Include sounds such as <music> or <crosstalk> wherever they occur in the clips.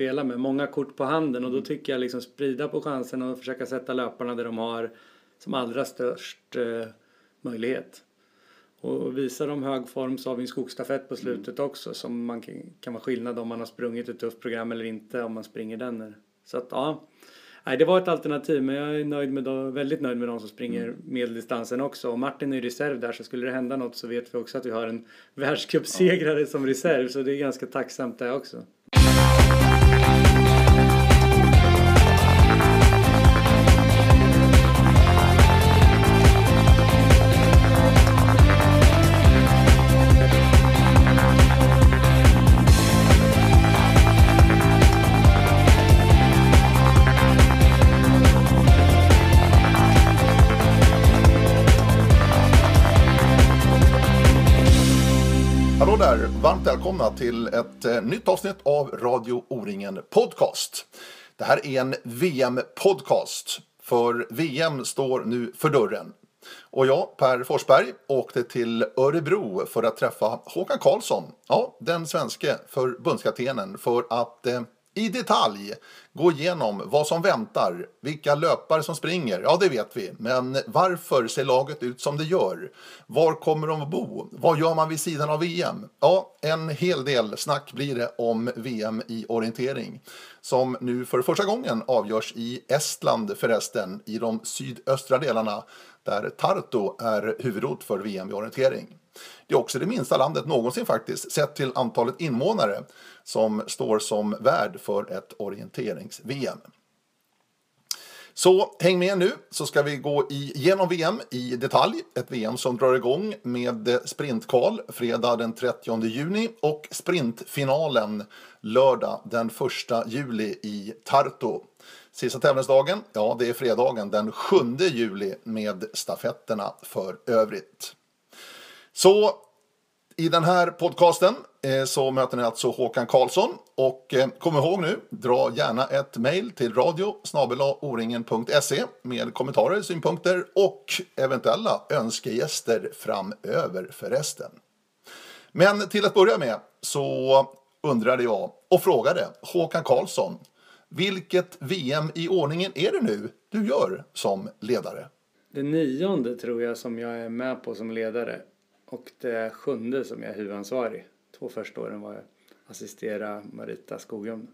spela med. Många kort på handen och då tycker jag liksom sprida på chansen och försöka sätta löparna där de har som allra störst eh, möjlighet. Och visar de hög form så har vi en skogsstafett på slutet mm. också som man kan, kan vara skillnad om man har sprungit ett tufft program eller inte om man springer den. Så att ja, Nej, det var ett alternativ men jag är nöjd med då, väldigt nöjd med de som springer mm. medeldistansen också. Och Martin är reserv där så skulle det hända något så vet vi också att vi har en världscupsegrare ja. som reserv så det är ganska tacksamt det också. Där! Välkomna till ett eh, nytt avsnitt av Radio O-ringen Podcast. Det här är en VM-podcast, för VM står nu för dörren. Och jag, Per Forsberg, åkte till Örebro för att träffa Håkan Karlsson, ja, den svenske förbundskaptenen, för att eh, i detalj gå igenom vad som väntar, vilka löpare som springer, ja det vet vi, men varför ser laget ut som det gör? Var kommer de att bo? Vad gör man vid sidan av VM? Ja, en hel del snack blir det om VM i orientering som nu för första gången avgörs i Estland förresten, i de sydöstra delarna där Tartu är huvudort för VM i orientering. Det är också det minsta landet någonsin faktiskt, sett till antalet invånare som står som värd för ett orienterings-VM. Så häng med nu så ska vi gå igenom VM i detalj. Ett VM som drar igång med sprintkval fredag den 30 juni och sprintfinalen lördag den 1 juli i Tartu. Sista tävlingsdagen, ja det är fredagen den 7 juli med stafetterna för övrigt. Så i den här podcasten eh, så möter ni alltså Håkan Karlsson och eh, kom ihåg nu, dra gärna ett mejl till radio med kommentarer, synpunkter och eventuella önskegäster framöver förresten. Men till att börja med så undrade jag och frågade Håkan Karlsson vilket VM i ordningen är det nu du gör som ledare? Det nionde tror jag som jag är med på som ledare och det sjunde som jag är huvudansvarig. Två första åren var jag assistera Marita Skogum.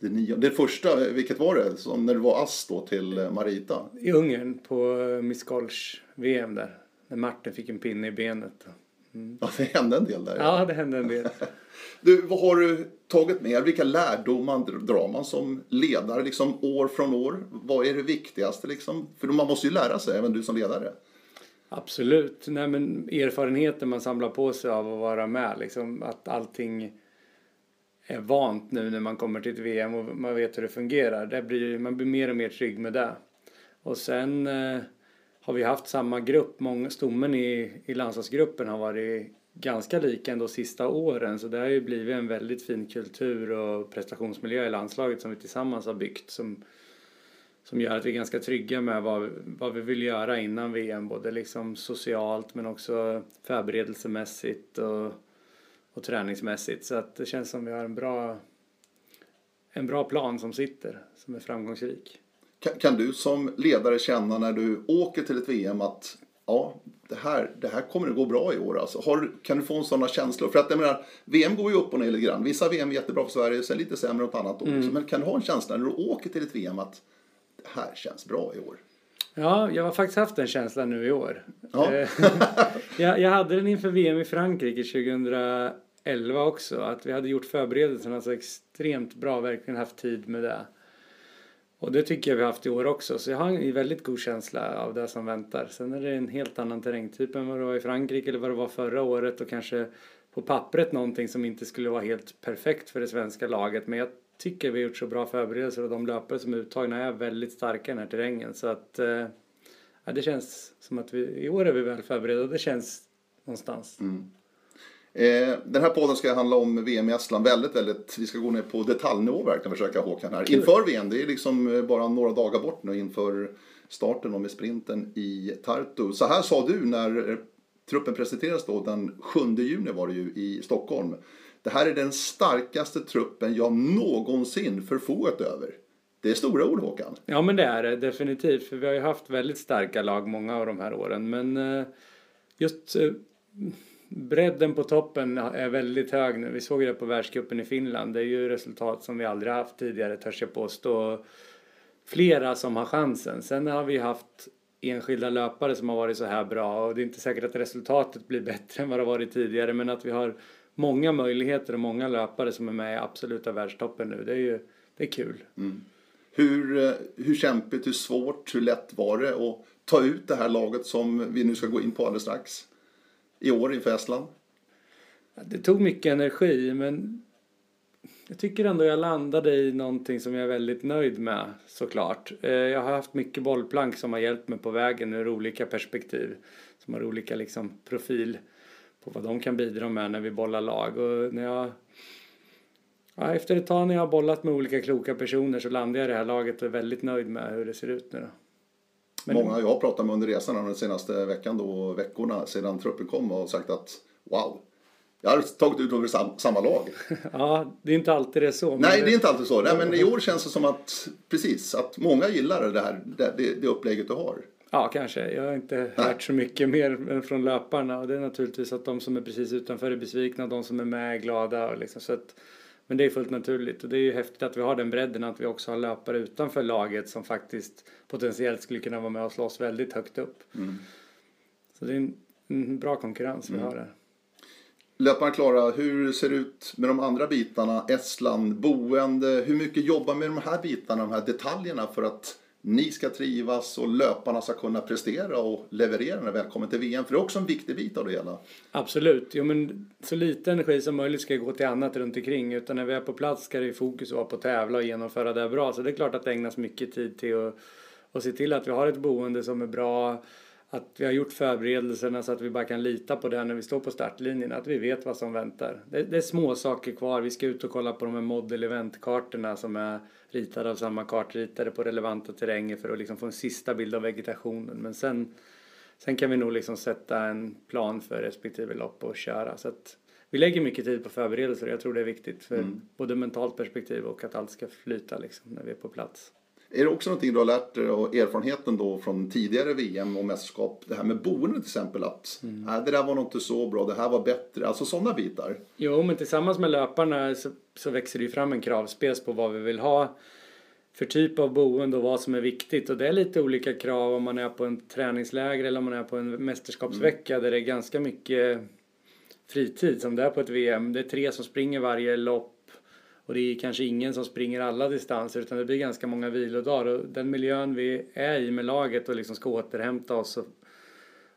Det, nio, det första, vilket var det? Som när du var ass då till eh, Marita? I Ungern på Miss Golsch VM där. När Martin fick en pinne i benet. Mm. Ja, det hände en del där. Ja, det hände en del. <laughs> du, vad har du tagit med Vilka lärdomar drar man som ledare liksom år från år? Vad är det viktigaste liksom? För man måste ju lära sig, även du som ledare. Absolut. Nej, men erfarenheten man samlar på sig av att vara med. Liksom, att allting är vant nu när man kommer till ett VM och man vet hur det fungerar. Det blir, man blir mer och mer trygg med det. Och sen eh, har vi haft samma grupp. Många, stommen i, i landslagsgruppen har varit ganska lika ändå sista åren. Så det har ju blivit en väldigt fin kultur och prestationsmiljö i landslaget som vi tillsammans har byggt. Som, som gör att vi är ganska trygga med vad, vad vi vill göra innan VM, både liksom socialt men också förberedelsemässigt och, och träningsmässigt. Så att det känns som vi har en bra, en bra plan som sitter, som är framgångsrik. Kan, kan du som ledare känna när du åker till ett VM att ja, det här, det här kommer att gå bra i år. Alltså. Har, kan du få en sådana känslor? För att jag menar, VM går ju upp och ner lite grann. Vissa VM är jättebra för Sverige, sen lite sämre något annat år. Mm. Men kan du ha en känsla när du åker till ett VM att det här känns bra i år. Ja, jag har faktiskt haft den känslan nu i år. Ja. Eh, <laughs> jag, jag hade den inför VM i Frankrike 2011 också. Att vi hade gjort förberedelserna så extremt bra, verkligen haft tid med det. Och det tycker jag vi har haft i år också. Så jag har en väldigt god känsla av det som väntar. Sen är det en helt annan terrängtyp än vad det var i Frankrike eller vad det var förra året och kanske på pappret någonting som inte skulle vara helt perfekt för det svenska laget. Men jag tycker vi har gjort så bra förberedelser och de löpare som är uttagna är väldigt starka i den här terrängen. Så att eh, ja, det känns som att vi, i år är vi väl förberedda det känns någonstans. Mm. Eh, den här podden ska handla om VM i Estland väldigt, väldigt, vi ska gå ner på detaljnivå verkligen försöka Håkan här. Inför VM, det är liksom eh, bara några dagar bort nu inför starten och med sprinten i Tartu. Så här sa du när truppen presenterades då den 7 juni var det ju i Stockholm det här är den starkaste truppen jag någonsin förfogat över. Det är stora ord Håkan. Ja men det är det definitivt. För vi har ju haft väldigt starka lag många av de här åren. Men eh, just eh, bredden på toppen är väldigt hög nu. Vi såg det på världscupen i Finland. Det är ju resultat som vi aldrig haft tidigare törs jag påstå. Flera som har chansen. Sen har vi haft enskilda löpare som har varit så här bra och det är inte säkert att resultatet blir bättre än vad det varit tidigare men att vi har många möjligheter och många löpare som är med i absoluta världstoppen nu. Det är ju det är kul. Mm. Hur, eh, hur kämpigt, hur svårt, hur lätt var det att ta ut det här laget som vi nu ska gå in på alldeles strax? I år inför Estland? Det tog mycket energi men jag tycker ändå jag landade i någonting som jag är väldigt nöjd med såklart. Eh, jag har haft mycket bollplank som har hjälpt mig på vägen ur olika perspektiv. Som har olika liksom profil på vad de kan bidra med när vi bollar lag. Och när jag, ja, efter ett tag när jag har bollat med olika kloka personer så landade jag i det här laget och är väldigt nöjd med hur det ser ut nu då. Men Många jag har pratat med under resan den senaste veckan då, veckorna sedan truppen kom och sagt att wow, jag har tagit ut under samma lag. <laughs> Ja, det är inte alltid det är så. Nej, det är inte alltid så. Nej, men i år känns det som att, precis, att många gillar det här, det, det upplägget du har. Ja, kanske. Jag har inte Nej. hört så mycket mer från löparna. Och det är naturligtvis att de som är precis utanför är besvikna, de som är med är glada. Och liksom, så att, men det är fullt naturligt och det är ju häftigt att vi har den bredden att vi också har löpare utanför laget som faktiskt potentiellt skulle kunna vara med och slåss väldigt högt upp. Mm. Så det är en, en bra konkurrens vi mm. har där. Löparna Klara, hur ser det ut med de andra bitarna? Estland, boende, hur mycket jobbar med de här bitarna, de här detaljerna för att ni ska trivas och löparna ska kunna prestera och leverera när välkommen till VM. För det är också en viktig bit av det hela. Absolut. Jo, men så lite energi som möjligt ska gå till annat runt omkring. Utan när vi är på plats ska det i fokus vara på att tävla och genomföra det bra. Så det är klart att det ägnas mycket tid till att, att se till att vi har ett boende som är bra att vi har gjort förberedelserna så att vi bara kan lita på det när vi står på startlinjen, att vi vet vad som väntar. Det, det är små saker kvar. Vi ska ut och kolla på de här model event-kartorna som är ritade av samma kartritare på relevanta terränger för att liksom få en sista bild av vegetationen. Men sen, sen kan vi nog liksom sätta en plan för respektive lopp och köra. Så att vi lägger mycket tid på förberedelser och jag tror det är viktigt för mm. både mentalt perspektiv och att allt ska flyta liksom när vi är på plats. Är det också någonting du har lärt dig av erfarenheten då från tidigare VM och mästerskap? Det här med boende till exempel att mm. nej, det där var nog inte så bra, det här var bättre. Alltså sådana bitar. Jo, men tillsammans med löparna så, så växer det ju fram en kravspec på vad vi vill ha för typ av boende och vad som är viktigt. Och det är lite olika krav om man är på en träningsläger eller om man är på en mästerskapsvecka mm. där det är ganska mycket fritid som det är på ett VM. Det är tre som springer varje lopp och det är kanske ingen som springer alla distanser utan det blir ganska många vilodagar. Och den miljön vi är i med laget och liksom ska återhämta oss och,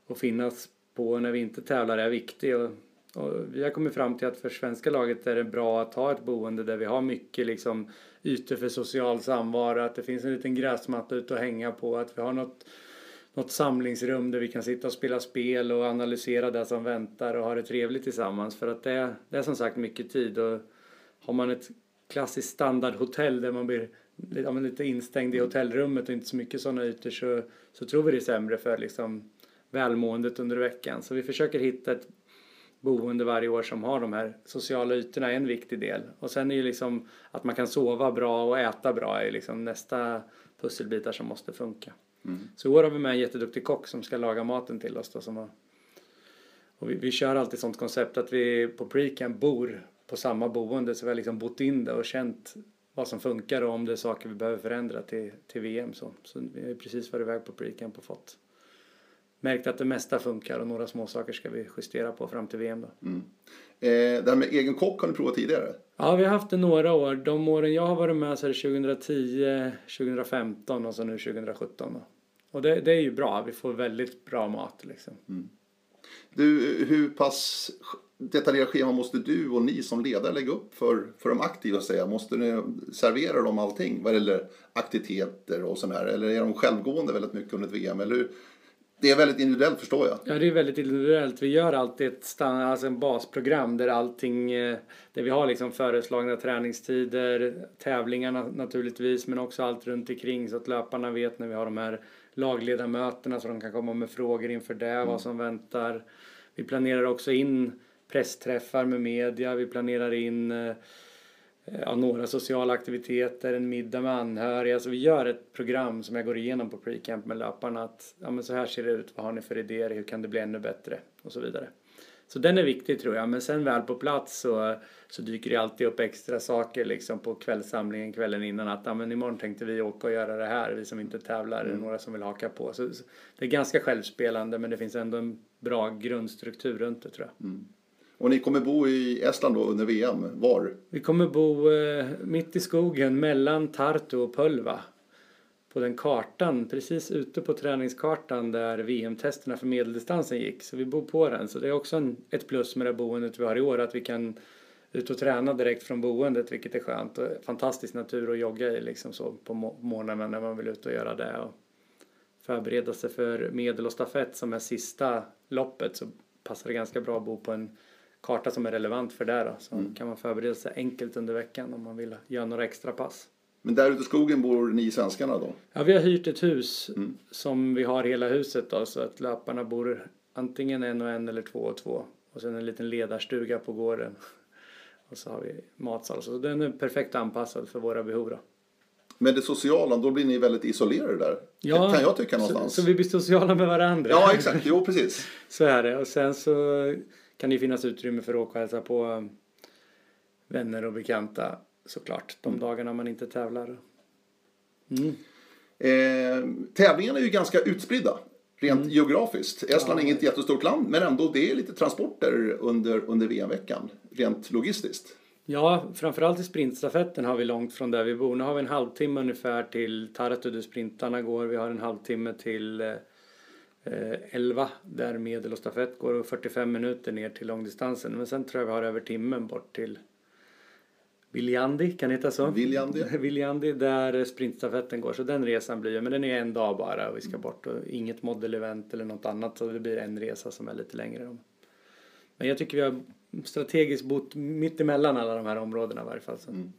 och finnas på när vi inte tävlar är viktig. Och, och, vi har kommit fram till att för svenska laget är det bra att ha ett boende där vi har mycket liksom ytor för social samvaro, att det finns en liten gräsmatta ute att hänga på, att vi har något något samlingsrum där vi kan sitta och spela spel och analysera det som väntar och ha det trevligt tillsammans. För att det, det är som sagt mycket tid och har man ett klassiskt standardhotell där man blir ja, lite instängd i hotellrummet och inte så mycket sådana ytor så, så tror vi det är sämre för liksom välmåendet under veckan. Så vi försöker hitta ett boende varje år som har de här sociala ytorna är en viktig del. Och sen är ju liksom att man kan sova bra och äta bra är liksom nästa pusselbitar som måste funka. Mm. Så i år har vi med en jätteduktig kock som ska laga maten till oss då, som har och vi, vi kör alltid sånt koncept att vi på precamp bor på samma boende så vi har liksom bott in det och känt vad som funkar och om det är saker vi behöver förändra till, till VM. Så, så vi har precis varit iväg på precamp och fått märkt att det mesta funkar och några små saker ska vi justera på fram till VM. Då. Mm. Eh, det här med egen kock har ni provat tidigare? Ja, vi har haft det några år. De åren jag har varit med så är det 2010, 2015 och så nu 2017. Då. Och det, det är ju bra, vi får väldigt bra mat liksom. Mm. Du, hur pass detaljerat schema måste du och ni som ledare lägga upp för, för de aktiva? Säga? Måste ni servera dem allting vad gäller aktiviteter och sånt här? Eller är de självgående väldigt mycket under ett VM? Eller det är väldigt individuellt förstår jag. Ja, det är väldigt individuellt. Vi gör alltid ett stand, alltså en basprogram där allting, eh, där vi har liksom föreslagna träningstider, tävlingarna naturligtvis, men också allt runt omkring så att löparna vet när vi har de här lagledarmötena så de kan komma med frågor inför det, mm. vad som väntar. Vi planerar också in pressträffar med media, vi planerar in eh, ja, några sociala aktiviteter, en middag med anhöriga. Så vi gör ett program som jag går igenom på pre-camp med löparna. Att, ja, men så här ser det ut, vad har ni för idéer, hur kan det bli ännu bättre och så vidare. Så den är viktig tror jag, men sen väl på plats så, så dyker det alltid upp extra saker liksom på kvällssamlingen kvällen innan att ja, men imorgon tänkte vi åka och göra det här, vi som inte tävlar, mm. några som vill haka på. Så, så, det är ganska självspelande men det finns ändå en bra grundstruktur runt det tror jag. Mm. Och ni kommer bo i Estland då under VM, var? Vi kommer bo eh, mitt i skogen mellan Tartu och Pölva på den kartan, precis ute på träningskartan där VM-testerna för medeldistansen gick. Så vi bor på den. Så det är också en, ett plus med det boendet vi har i år, att vi kan ut och träna direkt från boendet, vilket är skönt. Och fantastisk natur att jogga i liksom så på morgnarna när man vill ut och göra det. Och förbereda sig för medel och stafett som är sista loppet så passar det ganska bra att bo på en karta som är relevant för det. Då. Så mm. kan man förbereda sig enkelt under veckan om man vill göra några extra pass. Men där ute i skogen bor ni svenskarna då? Ja, vi har hyrt ett hus mm. som vi har hela huset då så att löparna bor antingen en och en eller två och två. Och sen en liten ledarstuga på gården. <laughs> Och så har vi matsal. Så den är perfekt anpassad för våra behov då. Men det sociala, då blir ni väldigt isolerade där. Ja, kan jag tycka någonstans. Så, så vi blir sociala med varandra. Ja, exakt. Jo, precis. <laughs> så är det. Och sen så kan det finnas utrymme för att åka och hälsa på vänner och bekanta såklart de mm. dagarna man inte tävlar. Mm. Eh, tävlingarna är ju ganska utspridda rent mm. geografiskt. Estland ja. är inget jättestort land men ändå det är lite transporter under, under VM-veckan rent logistiskt. Ja, framförallt i sprintstafetten har vi långt från där vi bor. Nu har vi en halvtimme ungefär till Tartu där sprintarna går. Vi har en halvtimme till eh, 11 där medel och stafett går och 45 minuter ner till långdistansen. Men sen tror jag vi har över timmen bort till Viljandi, kan det heta så? Viljandi. <laughs> Viljandi där sprintstafetten går. Så den resan blir men den är en dag bara och vi ska bort och inget model-event eller något annat så det blir en resa som är lite längre. Men jag tycker vi har strategiskt bott mitt emellan alla de här områdena i varje fall. Så. Mm.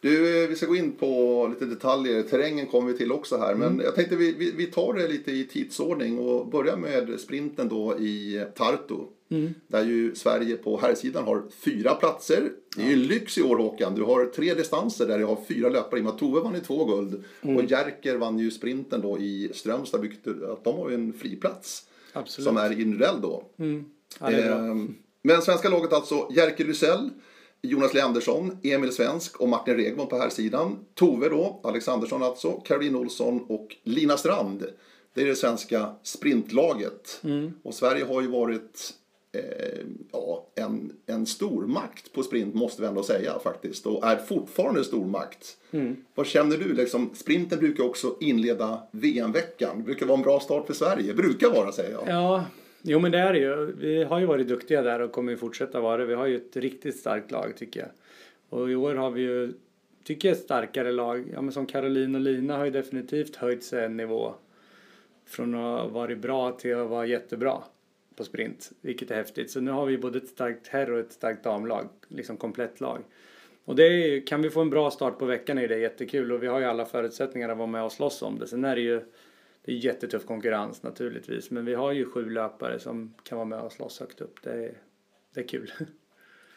Du, vi ska gå in på lite detaljer. Terrängen kommer vi till också här. Men mm. jag tänkte vi, vi, vi, tar det lite i tidsordning och börjar med sprinten då i Tartu. Mm. Där ju Sverige på herrsidan har fyra platser. Det är ju lyx i år Håkan. Du har tre distanser där du har fyra löpare. I Tove vann ju två guld. Mm. Och Jerker vann ju sprinten då i Strömstad. Att de har ju en friplats. Absolut. Som är individuell då. Mm. Ja, eh, men svenska laget alltså Jerker Lysell. Jonas Leandersson, Emil Svensk och Martin Regman på här sidan. Tove då, Alexandersson alltså, Caroline Olsson och Lina Strand. Det är det svenska sprintlaget. Mm. Och Sverige har ju varit eh, ja, en, en stormakt på sprint måste vi ändå säga faktiskt. Och är fortfarande stormakt. Mm. Vad känner du? Liksom, sprinten brukar också inleda VM-veckan. Brukar vara en bra start för Sverige. Brukar vara säger jag. Ja, Jo men det är det ju. Vi har ju varit duktiga där och kommer ju fortsätta vara det. Vi har ju ett riktigt starkt lag tycker jag. Och i år har vi ju, tycker jag, ett starkare lag. Ja men som Caroline och Lina har ju definitivt höjt sig en nivå. Från att ha varit bra till att vara jättebra på sprint. Vilket är häftigt. Så nu har vi både ett starkt herr och ett starkt damlag. Liksom komplett lag. Och det är, kan vi få en bra start på veckan är det jättekul och vi har ju alla förutsättningar att vara med och slåss om det. Sen är det ju det är jättetuff konkurrens naturligtvis. Men vi har ju sju löpare som kan vara med och slåss högt upp. Det är, det är kul.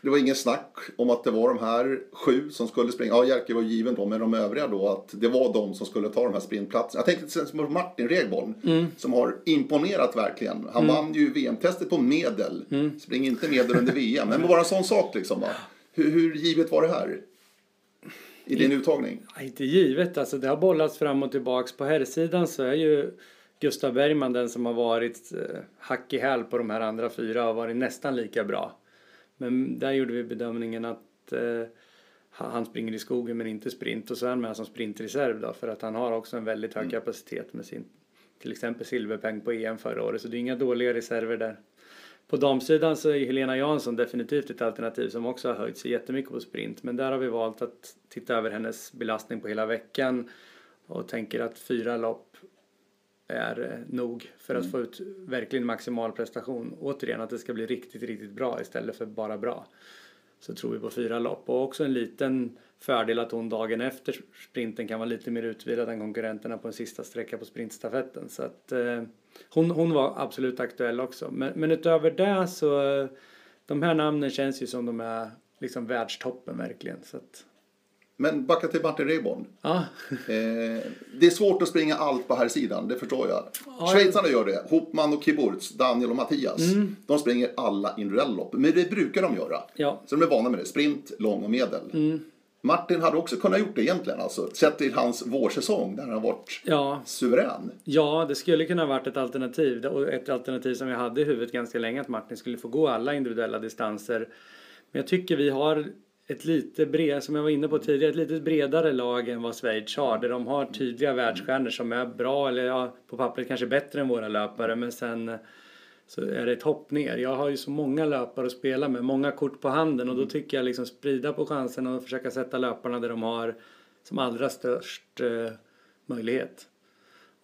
Det var ingen snack om att det var de här sju som skulle springa. Ja, Jerker var given då, men de övriga då att det var de som skulle ta de här sprintplatserna. Jag tänkte på Martin Regborn mm. som har imponerat verkligen. Han mm. vann ju VM-testet på medel. Mm. Spring inte medel under VM, men bara en sån sak liksom. Va? Hur, hur givet var det här? I din uttagning? Inte givet, alltså det har bollats fram och tillbaks. På herrsidan så är ju Gustav Bergman den som har varit eh, hack i häl på de här andra fyra har varit nästan lika bra. Men där gjorde vi bedömningen att eh, han springer i skogen men inte sprint och så är han med som sprintreserv då för att han har också en väldigt hög mm. kapacitet med sin till exempel silverpeng på EM förra året så det är inga dåliga reserver där. På damsidan så är Helena Jansson definitivt ett alternativ som också har höjt sig jättemycket på sprint. Men där har vi valt att titta över hennes belastning på hela veckan och tänker att fyra lopp är eh, nog för att mm. få ut verkligen maximal prestation. Återigen att det ska bli riktigt, riktigt bra istället för bara bra. Så tror vi på fyra lopp och också en liten fördel att hon dagen efter sprinten kan vara lite mer utvilad än konkurrenterna på en sista sträcka på sprintstafetten. Så att eh, hon, hon var absolut aktuell också. Men, men utöver det så de här namnen känns ju som de är liksom världstoppen verkligen. Så att, Men backa till Martin Rehborn. ja, Eh, det är svårt att springa allt på här sidan, det förstår jag. Schweizarna gör det. Hopman och Kiburz, Daniel och Mattias. Mm. De springer alla individuella lopp. Men det brukar de göra. ja, Så de är vana med det. Sprint, lång och medel. Mm. Martin hade också kunnat gjort det egentligen. Alltså, sett till hans vårsäsong där han varit ja, suverän. ja, det skulle kunna varit ett alternativ. Och ett alternativ som jag hade i huvudet ganska länge att Martin skulle få gå alla individuella distanser. Men jag tycker vi har ett lite bred, som jag var inne på tidigare, ett lite bredare lag än vad Schweiz har. Där de har tydliga världsstjärnor som är bra, eller ja, på pappret kanske bättre än våra löpare. Men sen så är det ett hopp ner. Jag har ju så många löpare att spela med, många kort på handen och då tycker jag liksom sprida på chanserna och försöka sätta löparna där de har som allra störst eh, möjlighet.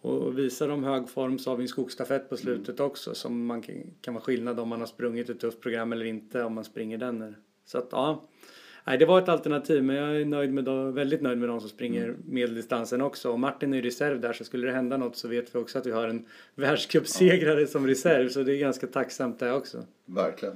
Och visar de hög form så har vi en skogsstafett på slutet också som man kan, kan vara skillnad om man har sprungit ett tufft program eller inte om man springer den. Så att ja, Nej, det var ett alternativ men jag är nöjd med de, väldigt nöjd med de som springer medeldistansen också. Och Martin är ju reserv där så skulle det hända något så vet vi också att vi har en <laughs> världscupsegrare som reserv så det är ganska tacksamt det också. Verkligen.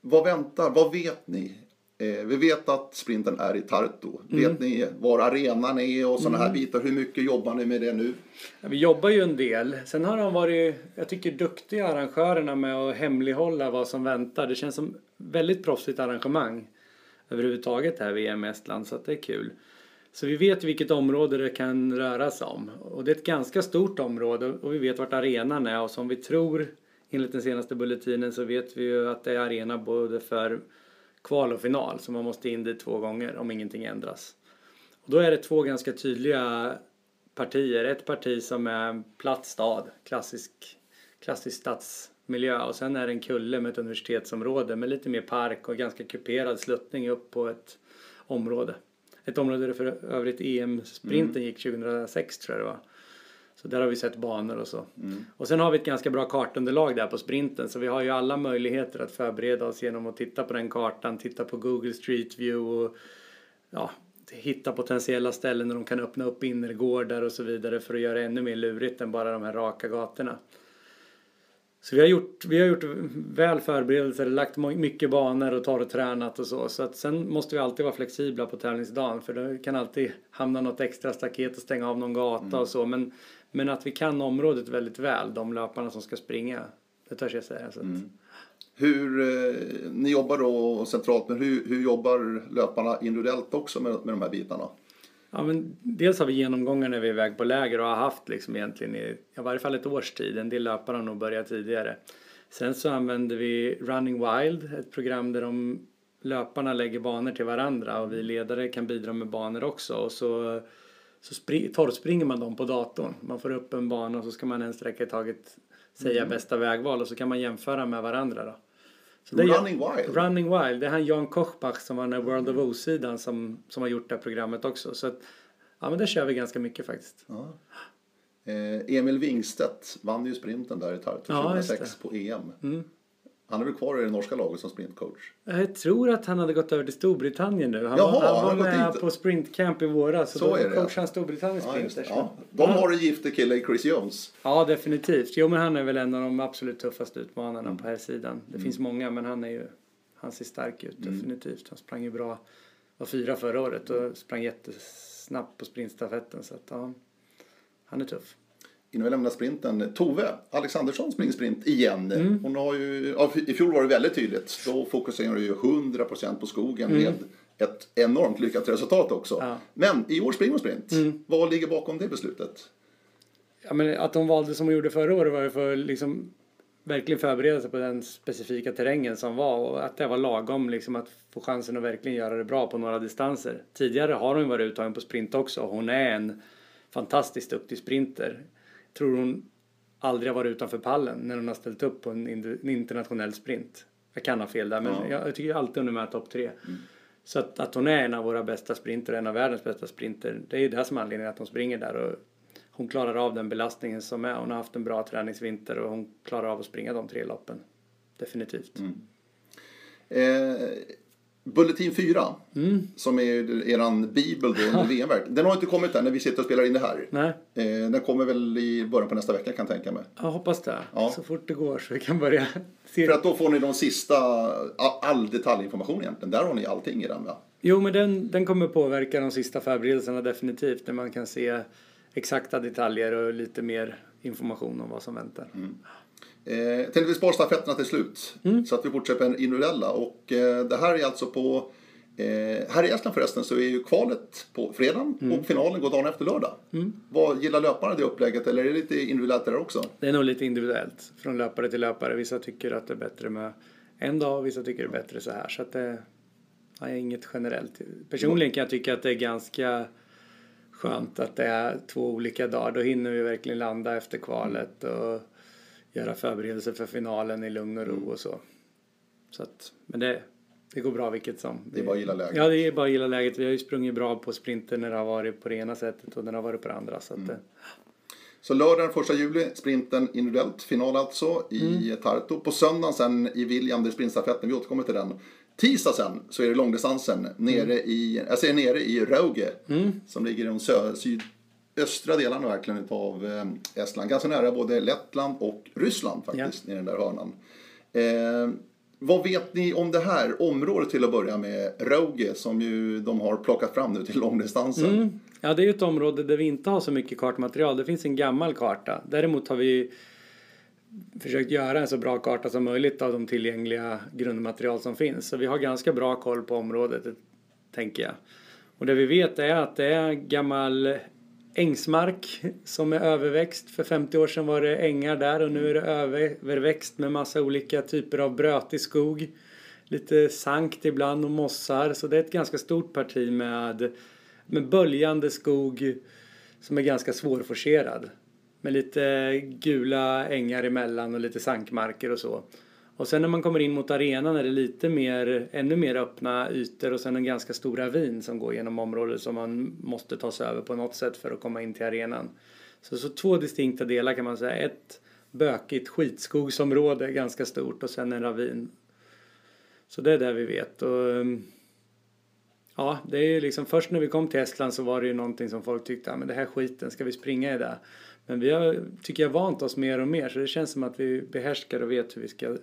Vad väntar? Vad vet ni? Eh, vi vet att sprinten är i Tartu. Mm. Vet ni var arenan är och sådana här bitar? Hur mycket jobbar ni med det nu? Ja, vi jobbar ju en del. Sen har de varit, jag tycker, duktiga arrangörerna med att hemlighålla vad som väntar. Det känns som väldigt proffsigt arrangemang överhuvudtaget här VM i Estland så att det är kul. Så vi vet vilket område det kan röra sig om. Och det är ett ganska stort område och vi vet vart arenan är och som vi tror enligt den senaste bulletinen så vet vi ju att det är arena både för kval och final så man måste in dit två gånger om ingenting ändras. Och då är det två ganska tydliga partier. Ett parti som är platt stad, klassisk, klassisk stadsmiljö och sen är det en kulle med ett universitetsområde med lite mer park och ganska kuperad sluttning upp på ett område. Ett område där för övrigt EM-sprinten gick 2006 tror jag det var. Så där har vi sett banor och så. Och sen har vi ett ganska bra kartunderlag där på sprinten så vi har ju alla möjligheter att förbereda oss genom att titta på den kartan, titta på Google Street View och ja, hitta potentiella ställen där de kan öppna upp innergårdar och så vidare för att göra det ännu mer lurigt än bara de här raka gatorna. Så vi har gjort, vi har gjort väl förberedelser, lagt mycket banor och torrtränat och så. Så att sen måste vi alltid vara flexibla på tävlingsdagen för det kan alltid hamna något extra staket och stänga av någon gata och så. Men, men att vi kan området väldigt väl, de löparna som ska springa. Det törs jag säga. Så att, Hur, eh, ni jobbar då centralt, men hur, hur jobbar löparna individuellt också med, med de här bitarna? Ja, men dels har vi genomgångar när vi är iväg på läger och har haft liksom egentligen i, i varje fall ett års tid. En del löpare har nog börjat tidigare. Sen så använder vi Running Wild, ett program där de löparna lägger banor till varandra och vi ledare kan bidra med banor också. Och så, så spri, torrspringer man dem på datorn. Man får upp en bana och så ska man en sträcka i taget säga bästa vägval och så kan man jämföra med varandra då. Så det Running Wild? Running Wild, det är han Jan Kochbach som var den här World of O-sidan som, som har gjort det här programmet också. Så att, ja men där kör vi ganska mycket faktiskt. Ja. Eh, Emil Wingstedt vann ju sprinten där i Tartu Ja, just 2006 på EM. Mm. Han är väl kvar i det norska laget som sprintcoach? Jag tror att han hade gått över till Storbritannien nu. Han Jaha, var, han han var gått med dit. på sprintcamp i våras. Så, Så då är det. coachade han Storbritanniens Ja, sprinters. ja. De har en gifte kille i Chris Jones. Ja, definitivt. Jo, men han är väl en av de absolut tuffaste utmanarna Mm. på här sidan. Det finns många, men han är ju han ser stark ut, Mm. definitivt. Han sprang ju bra, var fyra förra året och sprang jättesnabbt på sprintstafetten. Så att, ja, han är tuff. Innan vi lämnar sprinten, Tove Alexandersson springer sprint igen. Mm. Hon har ju, ja, I fjol var det väldigt tydligt. Då fokuserar hon ju 100% på skogen med ett enormt lyckat resultat också. Mm. Ja. Men i år springer hon sprint. Mm. Vad ligger bakom det beslutet? Ja, men att de valde som de gjorde förra året var ju för liksom verkligen förbereda sig på den specifika terrängen som var och att det var lagom liksom att få chansen att verkligen göra det bra på några distanser. Tidigare har hon varit uttagen på sprint också. Hon är en fantastiskt duktig sprinter. Tror hon aldrig har varit utanför pallen när hon har ställt upp på en, en internationell sprint. Jag kan ha fel där men Ja. jag, jag tycker alltid hon är med topp tre. Så att, att hon är en av våra bästa sprinter, en av världens bästa sprinter, det är ju det som är anledningen att hon springer där. Och hon klarar av den belastningen som är. Hon har haft en bra träningsvinter och hon klarar av att springa de tre loppen. Definitivt. Eh, Bulletin 4, som är eran bibel då under <laughs> VM-verk. Den har inte kommit än när vi sitter och spelar in det här. Nej, Eh, den kommer väl i början på nästa vecka kan jag tänka mig. jag hoppas det. Ja. Så fort det går så vi kan börja <laughs> se. För att då får ni de sista, all, detaljinformation egentligen. Där har ni allting i den va? Jo, men den, den kommer påverka de sista förberedelserna definitivt. När man kan se exakta detaljer och lite mer information om vad som väntar. Eh, tänkte vi spara stafetterna till slut. Så att vi fortsätter med individuella. Och eh, det här är alltså på... Eh, här i Estland förresten så är ju kvalet på fredagen och finalen går dagen efter lördag. Vad Gillar löparna det upplägget eller är det lite individuellt där också? Det är nog lite individuellt från löpare till löpare. Vissa tycker att det är bättre med en dag och vissa tycker det är bättre så här. Så att det ja, är inget generellt. Personligen kan jag tycka att det är ganska skönt att det är två olika dagar. Då hinner vi verkligen landa efter kvalet och göra förberedelser för finalen i lugn och ro och så. så att, men det, det går bra vilket som. Det är bara att gilla läget. Ja, det är bara att gilla läget. Vi har ju sprungit bra på sprinter när det har varit på det ena sättet och när det har varit på det andra. Så att, eh, Så lördagen 1 juli, sprinten individuellt, final alltså i Tartu. På söndagen sen i William, det är sprintstafetten, vi återkommer till den. Tisdag sen så är det långdistansen nere i, jag säger nere i Rauge. Som ligger i de sö, sydöstra delarna verkligen av eh, Estland. Ganska nära både Lettland och Ryssland faktiskt, nere i den där hörnan. Eh, vad vet ni om det här området till att börja med, Rauge, som ju de har plockat fram nu till långdistansen? Mm. Ja, det är ju ett område där vi inte har så mycket kartmaterial. Det finns en gammal karta. Däremot har vi försökt göra en så bra karta som möjligt av de tillgängliga grundmaterial som finns. Så vi har ganska bra koll på området, tänker jag. Och det vi vet är att det är gammal ängsmark som är överväxt. För 50 år sedan var det ängar där och nu är det överväxt med massa olika typer av brötig skog. Lite sankt ibland och mossar. Så det är ett ganska stort parti med, med böljande skog som är ganska svårforcerad. Med lite gula ängar emellan och lite sankmarker och så. Och sen när man kommer in mot arenan är det lite mer, ännu mer öppna ytor och sen en ganska stor ravin som går genom området som man måste ta sig över på något sätt för att komma in till arenan. Så, så två distinkta delar kan man säga. Ett bökigt skitskogsområde, ganska stort och sen en ravin. Så det är det vi vet. Och, um, ja, det är ju liksom först när vi kom till Estland så var det ju någonting som folk tyckte, ja men det här skiten, ska vi springa i det? Men vi har, tycker jag, vant oss mer och mer så det känns som att vi behärskar och vet hur vi ska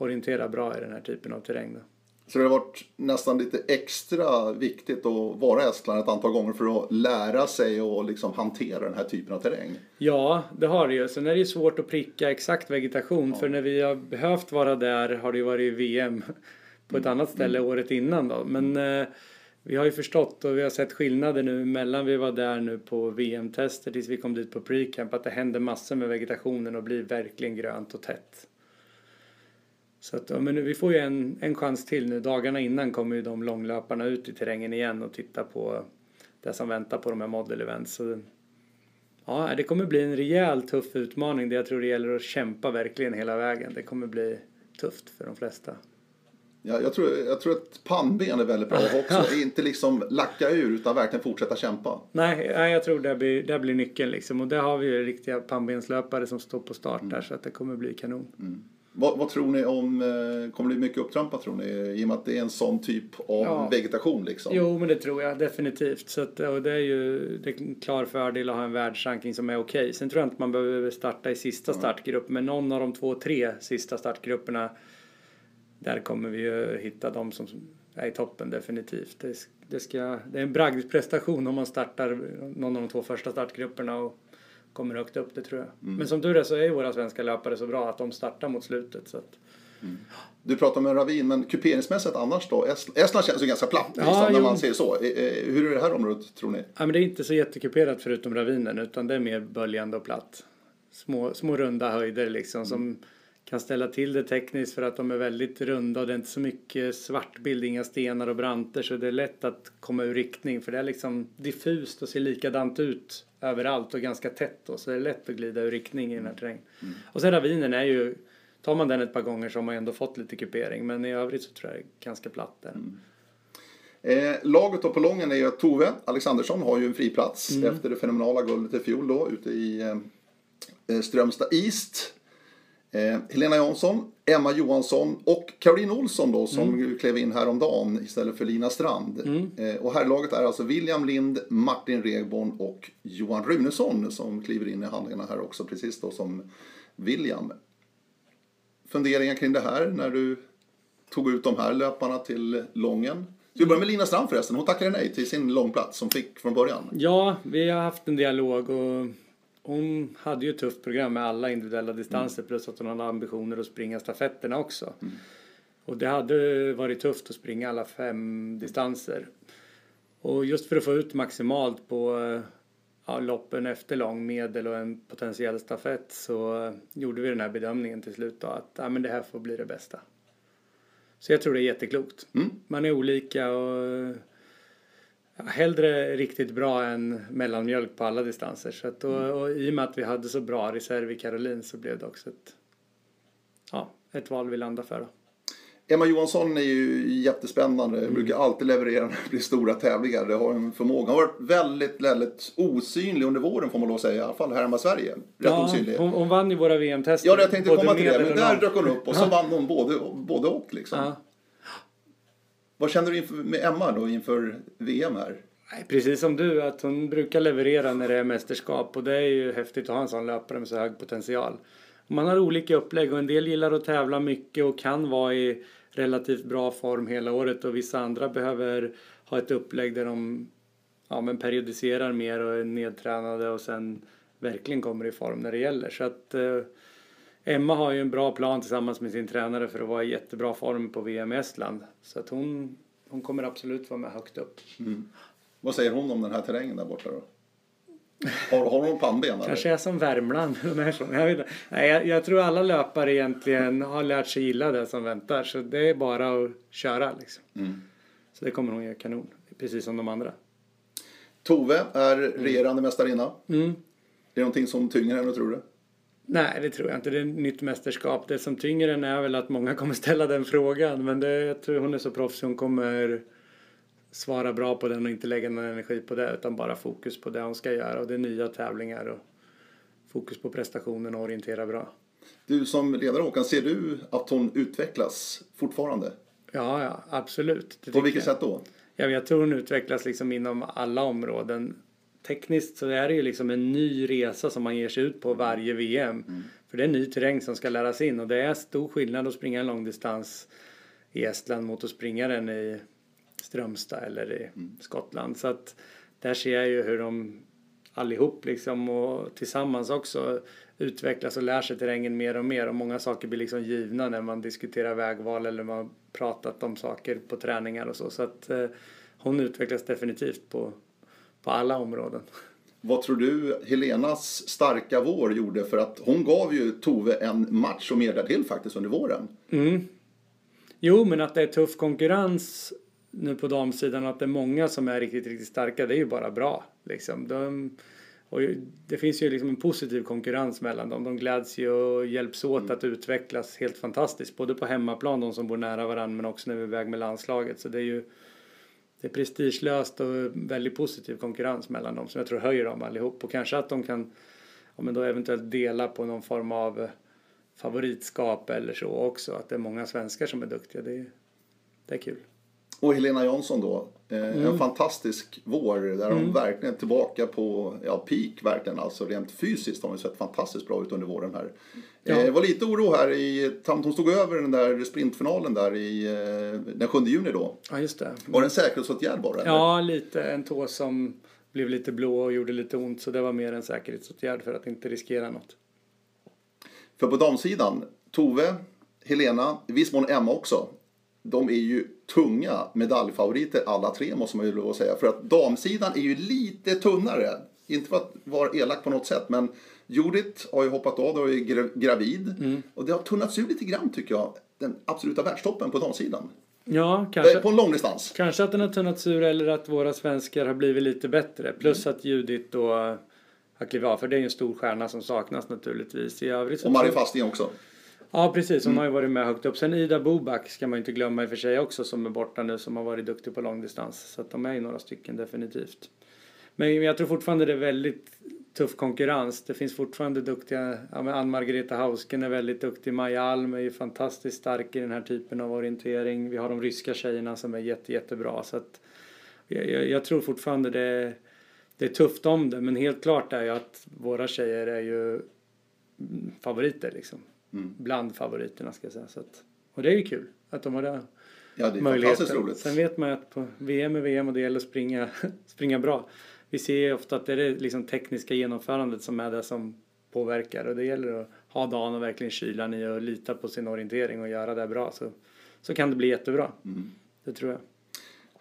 orientera bra i den här typen av terräng. Då. Så det har varit nästan lite extra viktigt att vara i Estland ett antal gånger för att lära sig och liksom hantera den här typen av terräng. Ja, det har det ju. Sen är det ju svårt att pricka exakt vegetation för när vi har behövt vara där har det ju varit VM på ett annat ställe året innan då. Men eh, vi har ju förstått och vi har sett skillnader nu mellan vi var där nu på VM-tester tills vi kom dit på pre-camp att det händer massor med vegetationen och blir verkligen grönt och tätt. Så att, ja, men nu, vi får ju en, en chans till nu. Dagarna innan kommer ju de långlöparna ut i terrängen igen och titta på det som väntar på de här model events. Så, ja, det kommer bli en rejäl tuff utmaning där jag tror det gäller att kämpa verkligen hela vägen. Det kommer bli tufft för de flesta. Ja, jag, tror, jag tror att pannben är väldigt bra också. Inte liksom lacka ur utan verkligen fortsätta kämpa. Nej, jag tror det blir, det blir nyckeln liksom. Och där har vi ju riktiga pannbenslöpare som står på start där så att det kommer bli kanon. Vad, vad tror ni om, eh, kommer det bli mycket upptrampat tror ni? I och med att det är en sån typ av Ja. vegetation liksom. Jo, men det tror jag definitivt. Så att, och det är ju det är en klar fördel att ha en världsranking som är okej. Sen tror jag inte man behöver starta i sista startgrupp, men någon av de två, tre sista startgrupperna där kommer vi ju hitta de som är i toppen definitivt. Det, det, ska, det är en bragdprestation om man startar någon av de två första startgrupperna och kommer högt upp, det tror jag. Men som tur är så är ju våra svenska löpare så bra att de startar mot slutet. Så att, Du pratar om en ravin, men kuperingsmässigt annars då? Est- Estland känns ju ganska platt liksom, Ja, när jo. man ser så. Eh, eh, Hur är det här området tror ni? Ja, men det är inte så jättekuperat förutom ravinen utan det är mer böljande och platt. Små, små runda höjder liksom som kan ställa till det tekniskt för att de är väldigt runda och det är inte så mycket svartbild, inga stenar och branter så det är lätt att komma ur riktning för det är liksom diffust och ser likadant ut överallt och ganska tätt då, så det är lätt att glida ur riktning i den här terrängen. Och sen ravinen är ju, tar man den ett par gånger så har man ändå fått lite kupering men i övrigt så tror jag det är ganska platt där. Eh, laget då på Lången är ju att Tove Alexandersson har ju en friplats Mm. efter det fenomenala guldet i fjol då ute i eh, Strömstad East. Eh, Helena Jansson, Emma Johansson och Caroline Olsson då som mm. klev in häromdagen istället för Lina Strand. Mm. Eh, och herrlaget är alltså William Lind, Martin Regborn och Johan Runesson som kliver in i handlingarna här också precis då som William. Funderingar kring det här när du tog ut de här löparna till Lången? vi börjar med Lina Strand förresten. Hon tackade nej till sin långplats som fick från början. Ja, vi har haft en dialog och hon hade ju ett tufft program med alla individuella distanser mm. plus att hon hade ambitioner att springa stafetterna också. Mm. Och det hade varit tufft att springa alla fem distanser. Och just för att få ut maximalt på ja, loppen efter lång, medel och en potentiell stafett så gjorde vi den här bedömningen till slut då att ja, men det här får bli det bästa. Så jag tror det är jätteklokt. Mm. Man är olika och hellre riktigt bra än mellanmjölk på alla distanser. Så att, och, och, I och med att vi hade så bra reserv i Caroline så blev det också ett, ja, ett val vi landade för. Då. Emma Johansson är ju jättespännande. Mm. Brukar alltid leverera när det blir stora tävlingar. Det har en förmåga. Hon har varit väldigt, väldigt osynlig under våren får man lov att säga. I alla fall här hemma i Sverige. Rätt ja, osynlig. Hon, hon vann ju våra VM-tester. Ja, jag tänkte komma till det. Men där dök hon upp och så vann hon både, både och liksom. Ja. Vad känner du inför, med Emma då inför VM här? Precis som du, att hon brukar leverera när det är mästerskap och det är ju häftigt att ha en sån löpare med så hög potential. Man har olika upplägg och en del gillar att tävla mycket och kan vara i relativt bra form hela året och vissa andra behöver ha ett upplägg där de ja, men periodiserar mer och är nedtränade och sen verkligen kommer i form när det gäller. Så att eh, Emma har ju en bra plan tillsammans med sin tränare för att vara i jättebra form på VM i Estland. Så att hon, hon kommer absolut vara med högt upp. Mm. Vad säger hon om den här terrängen där borta då? Har, har hon pannben? Kanske är som Värmland. <laughs> jag, vet Nej, jag, jag, tror alla löpare egentligen har lärt sig gilla det som väntar. Så det är bara att köra liksom. Mm. Så det kommer hon göra kanon. Precis som de andra. Tove är regerande mästarinna. Mm. Är det någonting som tynger henne tror du? Nej, det tror jag inte. Det är ett nytt mästerskap. Det som tynger henne är väl att många kommer ställa den frågan. Men det, jag tror hon är så proffsig. Hon kommer svara bra på den och inte lägga någon energi på det utan bara fokus på det hon ska göra och det är nya tävlingar och fokus på prestationen och orientera bra. Du som ledare Håkan, ser du att hon utvecklas fortfarande? Ja, ja absolut. på vilket jag. sätt då? Ja, jag tror hon utvecklas liksom inom alla områden. Tekniskt så är det ju liksom en ny resa som man ger sig ut på varje VM. Mm. För det är ny terräng som ska läras in och det är stor skillnad att springa en långdistans i Estland mot att springa den i Strömstad eller i mm. Skottland. Så att där ser jag ju hur de allihop liksom och tillsammans också utvecklas och lär sig terrängen mer och mer och många saker blir liksom givna när man diskuterar vägval eller man har pratat om saker på träningar och så. Så att eh, hon utvecklas definitivt på, på alla områden. Vad tror du Helenas starka vår gjorde? För att hon gav ju Tove en match och mer till faktiskt under våren. Mm. Jo, men att det är tuff konkurrens nu på damsidan att det är många som är riktigt, riktigt starka, det är ju bara bra. Liksom. De, och det finns ju liksom en positiv konkurrens mellan dem. De gläds ju och hjälps åt mm. att utvecklas helt fantastiskt. Både på hemmaplan, de som bor nära varandra, men också när vi är iväg med landslaget. Så det är ju det är prestigelöst och väldigt positiv konkurrens mellan dem som jag tror höjer dem allihop. Och kanske att de kan ja, men då eventuellt dela på någon form av favoritskap eller så också. Att det är många svenskar som är duktiga. Det är, det är kul. Och Helena Jansson då. Eh, mm. En fantastisk vår där mm. verkligen är tillbaka på ja, peak verkligen. Alltså rent fysiskt har hon sett fantastiskt bra ut under våren här. Ja. Det eh, var lite oro här i, hon stod över den där sprintfinalen där i eh, den 7 juni då. Ja just det. Var det en säkerhetsåtgärd bara? Ja lite, en tå som blev lite blå och gjorde lite ont så det var mer en säkerhetsåtgärd för att inte riskera något. För på damsidan, Tove, Helena, i viss mån Emma också de är ju tunga medaljfavoriter alla tre måste man ju lov att säga. För att damsidan är ju lite tunnare. Inte för att vara elak på något sätt men Judith har ju hoppat av och är gravid. Mm. Och det har tunnats ut lite grann tycker jag. Den absoluta världstoppen på damsidan. Ja, kanske. Eh, på en långdistans. Kanske att den har tunnats ur eller att våra svenskar har blivit lite bättre. Plus mm. att Judith då har klivit av. För det är ju en stor stjärna som saknas naturligtvis. I övrigt och Marie Fasting också. Ja precis, hon mm. har ju varit med högt upp. Sen Ida Boback ska man ju inte glömma i och för sig också som är borta nu som har varit duktig på långdistans. Så att de är ju några stycken definitivt. Men jag tror fortfarande det är väldigt tuff konkurrens. Det finns fortfarande duktiga, ja, men Ann-Margareta Hausken är väldigt duktig, Maja Alm är ju fantastiskt stark i den här typen av orientering. Vi har de ryska tjejerna som är jätte, jättebra. Så att jag, jag tror fortfarande det, det är tufft om det, men helt klart är ju att våra tjejer är ju favoriter liksom. Mm. Bland favoriterna ska jag säga. Så att, och det är ju kul att de har det. Ja, det är fantastiskt roligt. Sen vet man ju att på VM är VM och det gäller att springa, <laughs> springa bra. Vi ser ju ofta att det är det liksom tekniska genomförandet som är det som påverkar och det gäller att ha dagen och verkligen kylan i och lita på sin orientering och göra det bra så, så kan det bli jättebra. Mm. Det tror jag.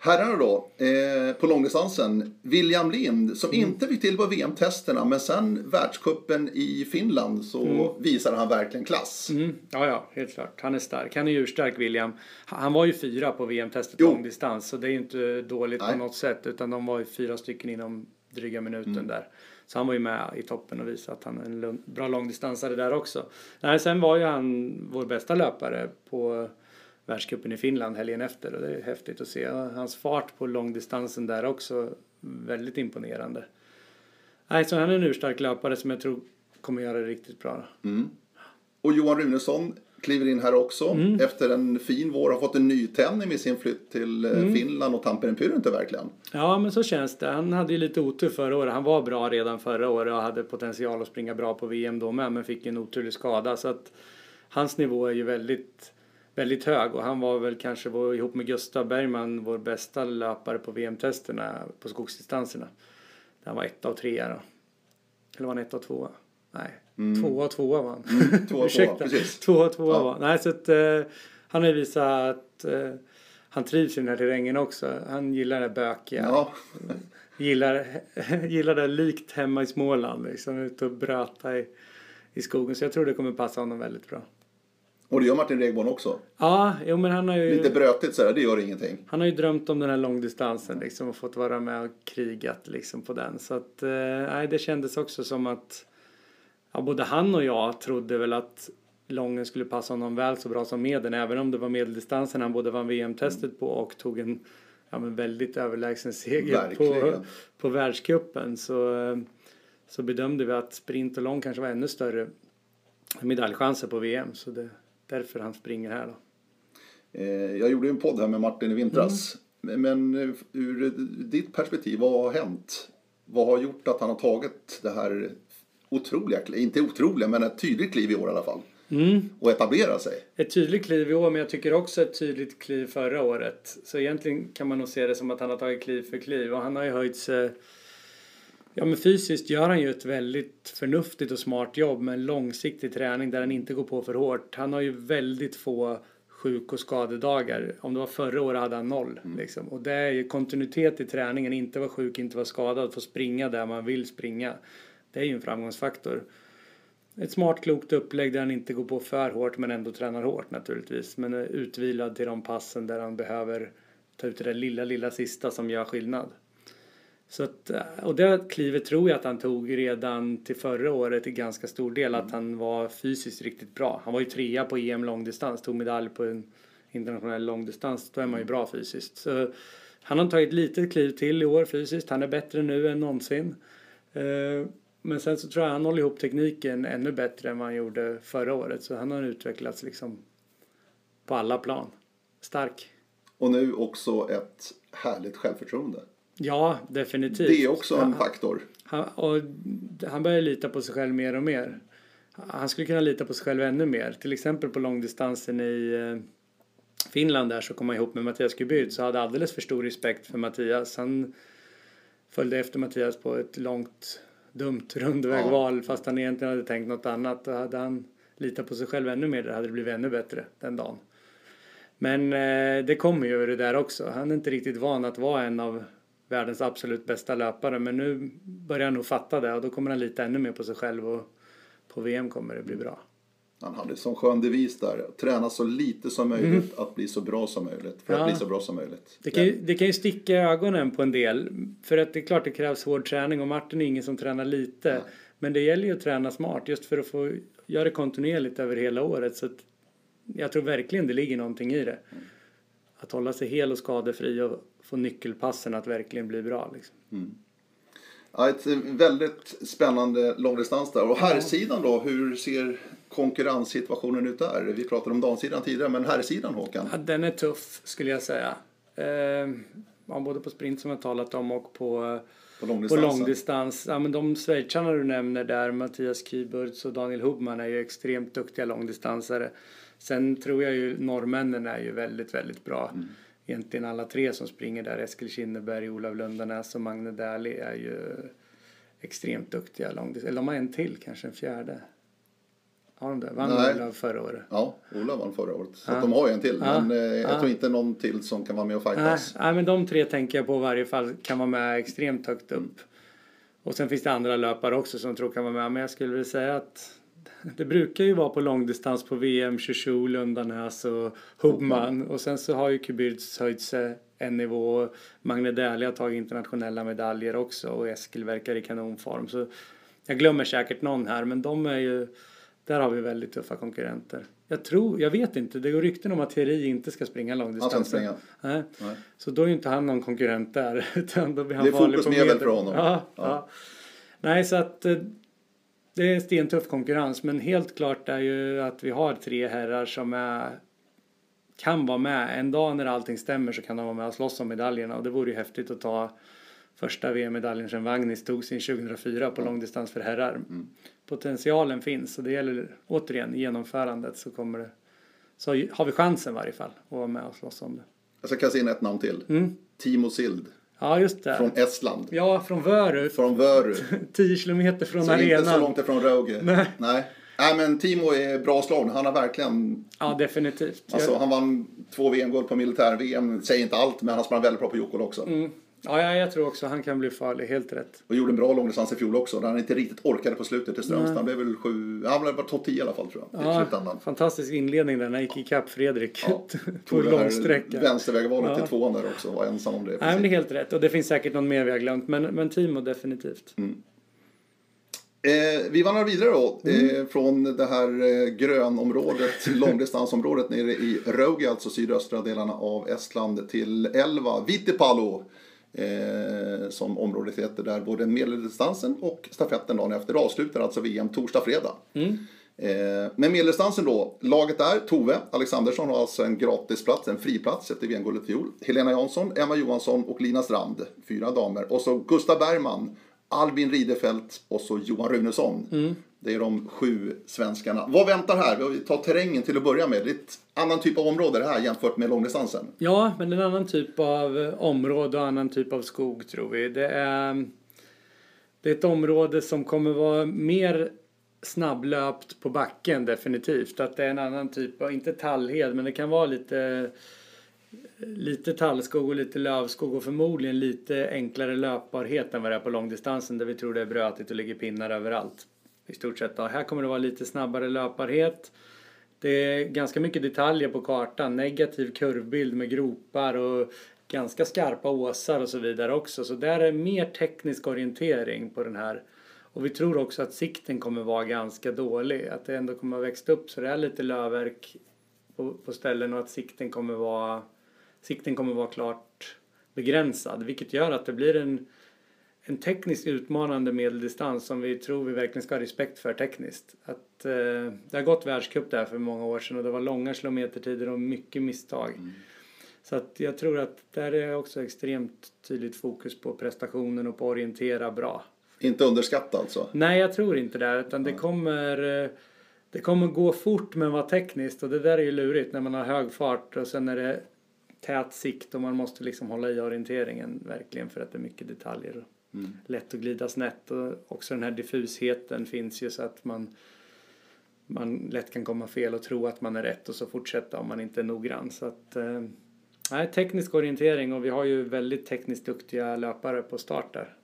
Herrarna då, eh, på långdistansen. William Lind som mm. inte fick till på VM-testerna men sen världskuppen i Finland så mm. visade han verkligen klass. Mm. Ja, ja, helt klart. Han är stark. Han är urstark William. Han var ju fyra på VM-testet långdistans så det är ju inte dåligt Nej. på något sätt utan de var ju fyra stycken inom dryga minuten mm. där. Så han var ju med i toppen och visade att han är en bra långdistansare där också. Nej, sen var ju han vår bästa löpare på världscupen i Finland helgen efter och det är häftigt att se. Hans fart på långdistansen där också väldigt imponerande. Nej, så han är en urstark löpare som jag tror kommer göra det riktigt bra. Mm. Och Johan Runesson kliver in här också mm. efter en fin vår. Har fått en nytändning med sin flytt till eh, mm. Finland och Tampere Pyryntä verkligen. Ja, men så känns det. Han hade ju lite otur förra året. Han var bra redan förra året och hade potential att springa bra på VM då med, men fick en oturlig skada. Så att hans nivå är ju väldigt väldigt hög och han var väl kanske vår, ihop med Gustav Bergman vår bästa löpare på VM-testerna på skogsdistanserna. Han var ett av tre då. Eller var han ett av tvåa? Nej, mm. tvåa och tvåa var han. Mm, tvåa, <laughs> Ursäkta. Precis. tvåa och tvåa ja. var Nej, så att, uh, han har ju visat att uh, han trivs i den här terrängen också. Han gillar det bökiga. Ja. <laughs> gillar, <laughs> gillar det likt hemma i Småland, liksom ute och bröta i, i skogen. Så jag tror det kommer passa honom väldigt bra. Och det gör Martin Regborn också. Ja, jo men han har ju... Lite brötigt sådär, det gör ingenting. Han har ju drömt om den här långdistansen liksom och fått vara med och krigat liksom på den. Så att, eh, det kändes också som att ja, både han och jag trodde väl att lången skulle passa honom väl så bra som medel. Även om det var medeldistansen han både vann VM-testet på och tog en ja, men väldigt överlägsen seger på, på världscupen. Så, eh, så bedömde vi att sprint och lång kanske var ännu större medaljchanser på VM. Så det, därför han springer här då. Eh, jag gjorde en podd här med Martin i vintras. Mm. Men eh, ur ditt perspektiv, vad har hänt? Vad har gjort att han har tagit det här otroliga, inte otroliga, men ett tydligt kliv i år i alla fall? Mm. Och etablera sig. Ett tydligt kliv i år, men jag tycker också ett tydligt kliv förra året. Så egentligen kan man nog se det som att han har tagit kliv för kliv. Och han har ju höjt sig Ja men fysiskt gör han ju ett väldigt förnuftigt och smart jobb med en långsiktig träning där han inte går på för hårt. Han har ju väldigt få sjuk och skadedagar. Om det var förra året hade han noll. Mm. Liksom. Och det är ju kontinuitet i träningen, inte vara sjuk, inte vara skadad, få springa där man vill springa. Det är ju en framgångsfaktor. Ett smart, klokt upplägg där han inte går på för hårt men ändå tränar hårt naturligtvis. Men är utvilad till de passen där han behöver ta ut det där lilla, lilla sista som gör skillnad. Så att, eh, och det klivet tror jag att han tog redan till förra året i ganska stor del. Att han var fysiskt riktigt bra. Han var ju trea på EM långdistans, tog medalj på en internationell långdistans. Då är man ju bra fysiskt. Så han har tagit ett litet kliv till i år fysiskt. Han är bättre nu än någonsin. Eh, men sen så tror jag han håller ihop tekniken ännu bättre än vad han gjorde förra året. Så han har utvecklats liksom på alla plan. Stark. Och nu också ett härligt självförtroende. Ja, definitivt. Det är också en faktor. Han, och han börjar lita på sig själv mer och mer. Han skulle kunna lita på sig själv ännu mer. Till exempel på långdistansen i eh, Finland där så kom han ihop med Mattias Kubyt så hade alldeles för stor respekt för Mattias. Han följde efter Mattias på ett långt dumt rundvägval ja. fast han egentligen hade tänkt något annat. Då hade han litat på sig själv ännu mer där hade det blivit ännu bättre den dagen. Men eh, det kommer ju det där också. Han är inte riktigt van att vara en av världens absolut bästa löpare. Men nu börjar han nog fatta det och då kommer han lita ännu mer på sig själv och på VM kommer det bli bra. Han hade som skön devis där, träna så lite som möjligt, mm. att bli så bra som möjligt. För ja. att bli så bra som möjligt. Det kan, ju, det kan ju sticka i ögonen på en del. För att det är klart det krävs hård träning och Martin är ingen som tränar lite. Ja. Men det gäller ju att träna smart just för att få göra det kontinuerligt över hela året. Så jag tror verkligen det ligger någonting i det. Mm. Att hålla sig hel och skadefri och få nyckelpassen att verkligen bli bra. Liksom. Mm. Ja, ett väldigt spännande långdistans där. Och herrsidan då, hur ser konkurrenssituationen ut där? Vi pratade om damsidan tidigare, men herrsidan Håkan? Ja, den är tuff skulle jag säga. Eh, ja, både på sprint som jag talat om och på, På på långdistans. Ja, men de schweizarna du nämner där, Mattias Kyburz och Daniel Hubman är ju extremt duktiga långdistansare. Sen tror jag ju norrmännen är ju väldigt, väldigt bra. Mm. Egentligen alla tre som springer där, Eskil Kinneberg, Olav Lundanäs och Magne Dählie är ju extremt duktiga långdistans. Eller de har en till, kanske en fjärde. Har de det? Vann Nej. Olav förra året? Ja, Ola vann förra året. Så Ja. de har ju en till. Ja. Men eh, jag Ja. tror inte någon till som kan vara med och Nej, fightas. nej, men de tre tänker jag på i varje fall kan vara med extremt högt upp. Och sen finns det andra löpare också som tror kan vara med. Men jag skulle vilja säga att det brukar ju vara på långdistans på VM, Shushu, Lundanäs och Hubman. Och sen så har ju Kubyrts höjt sig en nivå. Magne Dählie har tagit internationella medaljer också och Eskil verkar i kanonform. Så jag glömmer säkert någon här men de är ju, där har vi väldigt tuffa konkurrenter. Jag tror, jag vet inte, det går rykten om att Thierry inte ska springa Han långdistans. springa. Nej. Nej. Så då är ju inte han någon konkurrent där. <laughs> Utan då blir han Det är fokusmedel medel. för honom. Ja, Ja. ja. Nej, så att eh, det är stentuff konkurrens. Men helt klart är ju att vi har tre herrar som är, kan vara med. En dag när allting stämmer så kan de vara med och slåss om medaljerna. Och det vore ju häftigt att ta första VM-medaljen sedan Vagnis tog sin 2004 på långdistans för herrar. Mm. Potentialen finns och det gäller återigen genomförandet så kommer det så har vi chansen i varje fall att vara med och slåss om det. Jag ska kasta in ett namn till. Mm. Timo Sild Ja, just det. från Estland. Ja, från Vörut. Från Vöru. <laughs> 10 kilometer från Så inte så arenan. långt ifrån Rauge. Nej. Nej. Nej, men Timo är bra slagen. Han har verkligen... Ja, definitivt. Alltså, han vann två VM-guld på militär-VM. Säger inte allt, men han sprang väldigt bra på Jokol också. Mm. Ja, ja, jag tror också han kan bli farlig. Helt rätt. Och gjorde en bra långdistans i fjol också. Där han inte riktigt orkade på slutet till Strömstad. Han blev väl sju... Han blev bara topp 10 i alla fall tror jag. Ja, slutändan. fantastisk inledning där när han gick ikapp Fredrik Ja, <laughs> på Tog det här långsträcka. Vänstervägvalet Ja. till tvåan där också. Var ensam om det. Nej, men det är helt rätt. Och det finns säkert någon mer vi har glömt. Men, men Timo definitivt. Eh, vi vandrar vidare då. Mm. Eh, från det här eh, grönområdet, <laughs> långdistansområdet nere i Rauge, alltså sydöstra delarna av Estland, till Elva, Vittipalo. Eh, som området heter där både medeldistansen och stafetten dagen efter avslutar alltså VM torsdag, fredag. Mm. Eh, med medeldistansen då, laget där, Tove Alexandersson har alltså en gratisplats, en friplats efter VM-guldet i fjol. Helena Jansson, Emma Johansson och Lina Strand, fyra damer. Och så Gustav Bergman, Albin Ridefelt och så Johan Runesson. Det är de sju svenskarna. Vad väntar här? Vi tar terrängen till att börja med. Det är ett annan typ av område det här jämfört med långdistansen. Ja, men en annan typ av eh, område och annan typ av skog tror vi. Det är, det är ett område som kommer vara mer snabblöpt på backen definitivt. Att det är en annan typ av, inte tallhed, men det kan vara lite lite tallskog och lite lövskog och förmodligen lite enklare löpbarhet än vad det är på långdistansen där vi tror det är brötigt och ligger pinnar överallt. I stort sett då. Här kommer det vara lite snabbare löpbarhet. Det är ganska mycket detaljer på kartan. Negativ kurvbild med gropar och ganska skarpa åsar och så vidare också. Så där är mer teknisk orientering på den här. Och vi tror också att sikten kommer vara ganska dålig. Att det ändå kommer ha växt upp så det är lite lövverk på, på ställen och att sikten kommer vara sikten kommer vara klart begränsad. Vilket gör att det blir en, en tekniskt utmanande medeldistans som vi tror vi verkligen ska ha respekt för tekniskt. Att, eh, det har gått världscup där för många år sedan och det var långa kilometertider och mycket misstag. Så att jag tror att där är också extremt tydligt fokus på prestationen och på att orientera bra. Inte underskatta alltså. Nej, jag tror inte det. Utan det kommer, eh, det kommer gå fort men vara tekniskt. Och det där är ju lurigt när man har hög fart och sen är det tät sikt och man måste liksom hålla i orienteringen verkligen för att det är mycket detaljer. Lätt att glida snett och också den här diffusheten finns ju så att man man lätt kan komma fel och tro att man är rätt och så fortsätta om man inte är noggrann. Så att, eh, teknisk orientering och vi har ju väldigt tekniskt duktiga löpare på start där.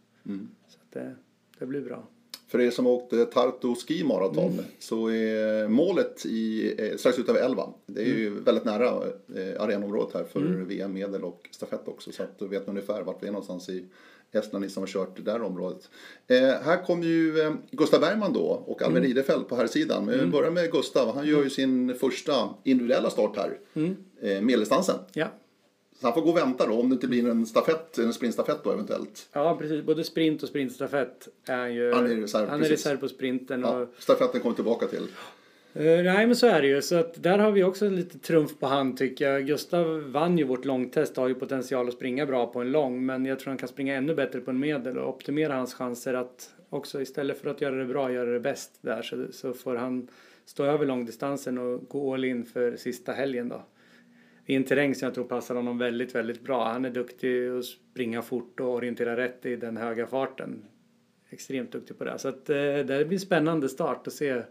Så att det, det blir bra. För er som åkte Tartu Ski Marathon Mm. så är målet i, eh, strax utöver 11. Det är Mm. ju väldigt nära eh, arenområdet här för VM, medel och stafett också. Så att du vet ungefär vart vi är någonstans i Estland, ni som har kört det där området. Eh, här kommer ju eh, Gustav Bergman då och Albin Mm. Ridefelt på här sidan. Men vi börjar med Gustav. Han gör ju sin första individuella start här. Mm. Eh, medeldistansen. Ja, Så han får gå och vänta då om det inte blir en stafett, en sprintstafett då eventuellt. Ja, precis. Både sprint och sprintstafett är ju... Han är reserv, han är precis. reserv på sprinten. Ja, Och, stafetten kommer tillbaka till. Eh, nej men så är det ju. Så att där har vi också lite trumf på hand tycker jag. Gustav vann ju vårt långtest, har ju potential att springa bra på en lång. Men jag tror han kan springa ännu bättre på en medel och optimera hans chanser att också istället för att göra det bra, göra det bäst där. Så, så får han stå över långdistansen och gå all in för sista helgen då. I en terräng som jag tror passar honom väldigt, väldigt bra. Han är duktig att springa fort och orientera rätt i den höga farten. Extremt duktig på det. Så att eh, det blir en spännande start att se vad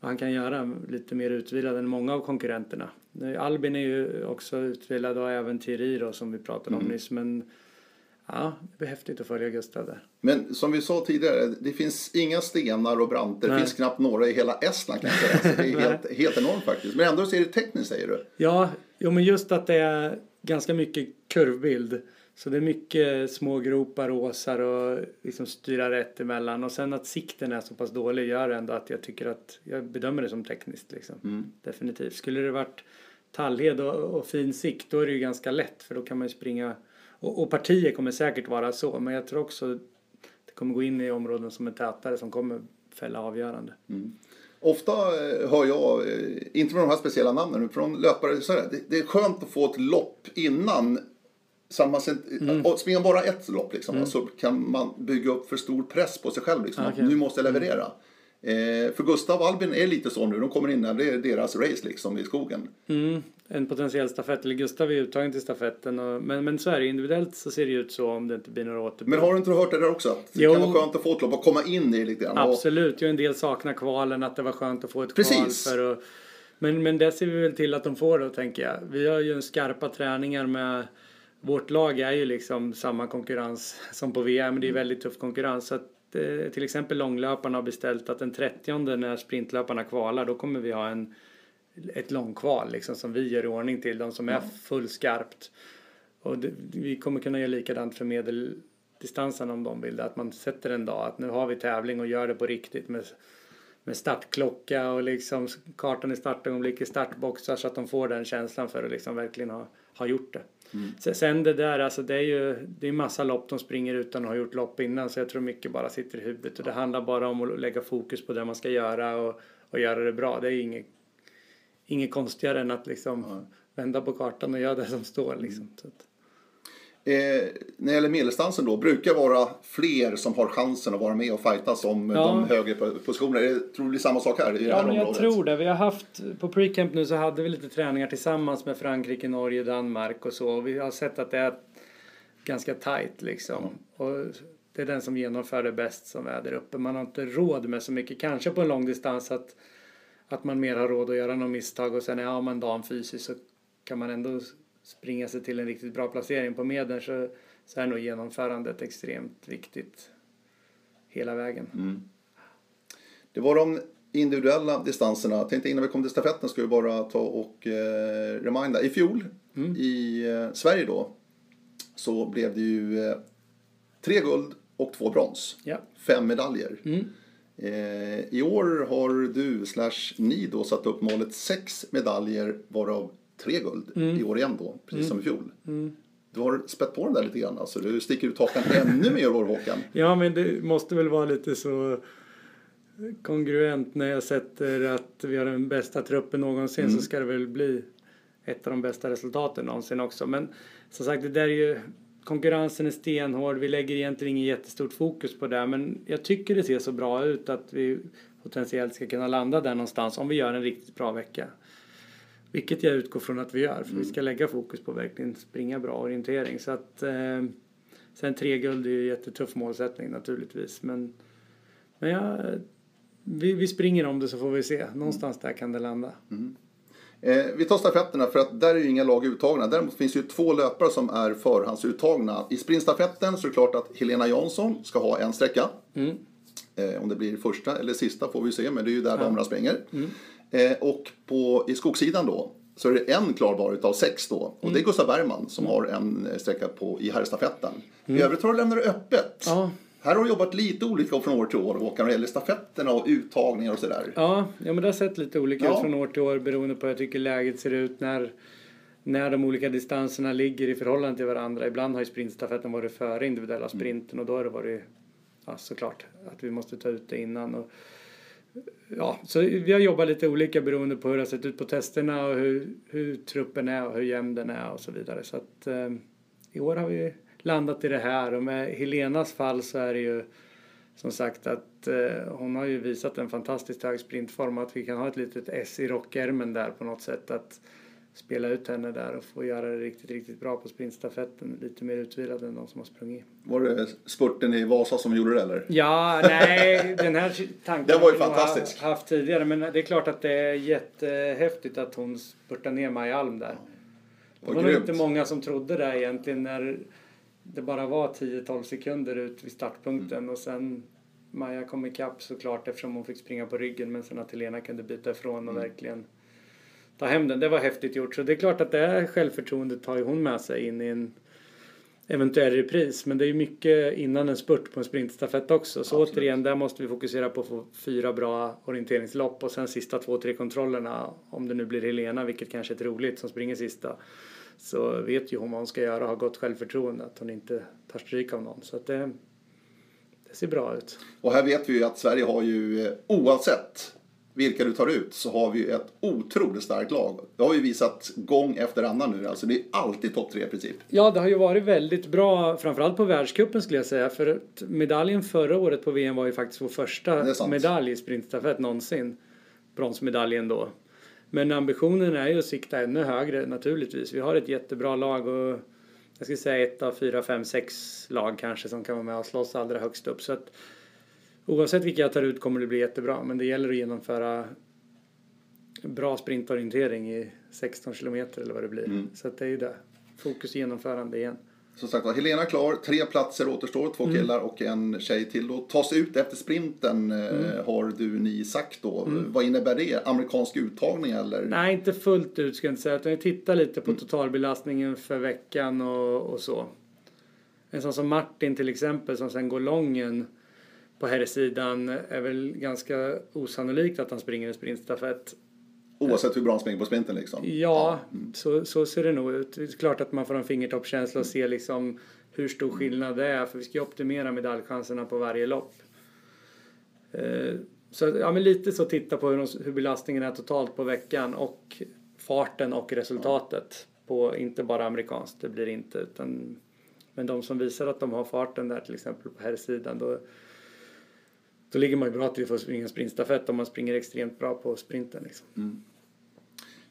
han kan göra lite mer utvilad än många av konkurrenterna. Albin är ju också utvilad och även Thierry då som vi pratade om Mm. nyss. Men ja, det blir häftigt att följa Gustav där. Men som vi sa tidigare, det finns inga stenar och branter. Det finns knappt några i hela Estland kan jag säga. Så det är <laughs> helt, helt enormt faktiskt. Men ändå så är det tekniskt säger du. Ja, jo, men just att det är ganska mycket kurvbild. Så det är mycket små gropar och åsar och liksom styra rätt emellan. Och sen att sikten är så pass dålig gör ändå att jag tycker att jag bedömer det som tekniskt. Liksom. Definitivt. Skulle det varit tallhed och, och fin sikt då är det ju ganska lätt för då kan man ju springa. Och, och partier kommer säkert vara så men jag tror också att det kommer gå in i områden som är tätare som kommer fälla avgörande. Ofta eh, hör jag, eh, inte med de här speciella namnen, från löpare, så här, det, det är skönt att få ett lopp innan. Samma, Mm. och Springer bara ett lopp liksom, så kan man bygga upp för stor press på sig själv. Liksom, att nu måste jag leverera. Eh, för Gustav och Albin är lite så nu, de kommer in när det är deras race liksom i skogen. Mm, en potentiell stafett, eller Gustav är uttagen till stafetten. Och, men, men så är det individuellt så ser det ut så om det inte blir några återbrott. Men har du inte hört det där också? Att det Jo. kan vara skönt att få ett lopp och komma in i lite grann. Och- Absolut, ju en del saknar kvalen, att det var skönt att få ett kval Precis. för att, men, men det ser vi väl till att de får då tänker jag. Vi har ju en skarpa träningar med vårt lag är ju liksom samma konkurrens som på VM. Det är väldigt tuff konkurrens. Så att, eh, till exempel långlöparna har beställt att den 30 när sprintlöparna kvalar då kommer vi ha en, ett långkval liksom, som vi gör i ordning till. De som är fullskarpt. Och det, vi kommer kunna göra likadant för medeldistansen om de vill. Att man sätter en dag att nu har vi tävling och gör det på riktigt med, med startklocka och liksom kartan i startögonblicket, startboxar så att de får den känslan för att liksom verkligen ha, ha gjort det. Sen- Sen det där, alltså det är ju det är massa lopp de springer utan att ha gjort lopp innan så jag tror mycket bara sitter i huvudet och det handlar bara om att lägga fokus på det man ska göra och, och göra det bra. Det är inget, inget konstigare än att liksom vända på kartan och göra det som står liksom. Att, Eh, när det gäller medeldistansen då, brukar vara fler som har chansen att vara med och fightas om Ja. de högre positionerna. Är det- Tror du det blir samma sak här i det Ja, här men jag området? tror det. Vi har haft, på pre-camp nu så hade vi lite träningar tillsammans med Frankrike, Norge, Danmark och så. Vi har sett att det är ganska tight liksom. Och det är den som genomför det bäst som är där uppe. Man har inte råd med så mycket, kanske på en lång distans att, att man mer har råd att göra något misstag och sen är man dagen fysiskt så kan man ändå springa sig till en riktigt bra placering på medel så, så är nog genomförandet extremt viktigt hela vägen. Det var de individuella distanserna. Jag tänkte innan vi kommer till stafetten ska vi bara ta och eh, reminda. I fjol i eh, Sverige då så blev det ju eh, tre guld och två brons. Ja. Fem medaljer. Eh, I år har du slash ni då satt upp målet sex medaljer varav tre guld i år igen då, precis som i fjol. Du har spett på den där lite grann, alltså du sticker ut hakan ännu mer år Håkan. <laughs> Ja, men det måste väl vara lite så kongruent när jag sätter att vi har den bästa truppen någonsin så ska det väl bli ett av de bästa resultaten någonsin också. Men som sagt, det där är ju konkurrensen är stenhård. Vi lägger egentligen inget jättestort fokus på det, men jag tycker det ser så bra ut att vi potentiellt ska kunna landa där någonstans om vi gör en riktigt bra vecka. Vilket jag utgår från att vi gör, för vi ska lägga fokus på verkligen springa bra orientering. Så att, eh, sen tre guld är ju en jättetuff målsättning naturligtvis, men, men ja, vi, vi springer om det så får vi se. Någonstans där kan det landa. Eh, vi tar stafetterna för att där är ju inga lag uttagna. Däremot finns det ju två löpare som är förhandsuttagna. I sprintstafetten så är det klart att Helena Jansson ska ha en sträcka. Eh, om det blir första eller sista får vi se, men det är ju där damerna springer. Eh, och på, i skogssidan då så är det en klarbar utav sex då. Och det är Gustav Bergman som har en eh, sträcka på, i herrstafetten. I övrigt har du lämnat det öppet. Ja. Här har du jobbat lite olika från år till år Håkan, när det gäller stafetterna och uttagningar och sådär. Ja, ja men det har sett lite olika Ja. ut från år till år beroende på hur jag tycker läget ser ut när när de olika distanserna ligger i förhållande till varandra. Ibland har ju sprintstafetten varit före individuella sprinten och då har det varit ja, såklart att vi måste ta ut det innan. Och, ja, så vi har jobbat lite olika beroende på hur det har sett ut på testerna och hur, hur truppen är och hur jämn den är och så vidare. Så att eh, i år har vi landat i det här och med Helenas fall så är det ju som sagt att eh, hon har ju visat en fantastiskt hög sprintform att vi kan ha ett litet S i rockärmen där på något sätt att spela ut henne där och få göra det riktigt, riktigt bra på sprintstafetten. Lite mer utvilad än de som har sprungit. Var det spurten i Vasa som gjorde det eller? Ja, nej, den här tanken <laughs> Den var ju har fantastisk. ha- haft tidigare. Men det är klart att det är jättehäftigt att hon spurtar ner Maja Alm där. Det Vad var nog inte många som trodde det egentligen när det bara var 10-12 sekunder ut vid startpunkten Mm. och sen Maja kom ikapp såklart eftersom hon fick springa på ryggen men sen att Helena kunde byta ifrån och Mm. verkligen ta hem den. Det var häftigt gjort så det är klart att det här självförtroendet tar ju hon med sig in i en eventuell repris men det är ju mycket innan en spurt på en sprintstafett också så Absolut. återigen där måste vi fokusera på att få fyra bra orienteringslopp och sen sista två tre kontrollerna om det nu blir Helena vilket kanske är troligt som springer sista så vet ju hon vad hon ska göra och har gott självförtroende att hon inte tar stryk av någon så att det, det ser bra ut. Och här vet vi ju att Sverige har ju eh, oavsett vilka du tar ut så har vi ett otroligt starkt lag. Det har vi visat gång efter annan nu. Alltså det är alltid topp tre i princip. Ja, det har ju varit väldigt bra, framförallt på världscupen skulle jag säga. För medaljen förra året på VM var ju faktiskt vår första medalj i sprintstafett någonsin. Bronsmedaljen då. Men ambitionen är ju att sikta ännu högre naturligtvis. Vi har ett jättebra lag och jag skulle säga ett av fyra, fem, sex lag kanske som kan vara med och slåss allra högst upp. Så att oavsett vilka jag tar ut kommer det bli jättebra. Men det gäller att genomföra bra sprintorientering i 16 kilometer eller vad det blir. Mm. Så att det är ju det. Fokus genomförande igen. Som sagt var, Helena klar, tre platser återstår, två Mm. killar och en tjej till. Då tas ut efter sprinten eh, Mm. har du ni sagt då. Vad innebär det? Amerikansk uttagning eller? Nej, inte fullt ut ska jag inte säga. Utan jag tittar lite på totalbelastningen för veckan och, och så. En sån som Martin till exempel som sen går lången på herrsidan är väl ganska osannolikt att han springer en sprintstafett. Oavsett hur bra han springer på sprinten liksom. Ja, Så, så ser det nog ut. Det är klart att man får en fingertoppskänsla och se liksom hur stor skillnad det är. För vi ska ju optimera medaljchanserna på varje lopp. Eh, Så ja, men lite så titta på hur, de, hur belastningen är totalt på veckan och farten och resultatet. På inte bara amerikanskt, det blir inte. Utan, men de som visar att de har farten där till exempel på här sidan då, då ligger man ju bra till för att springa sprintstafett om man springer extremt bra på sprinten. Liksom.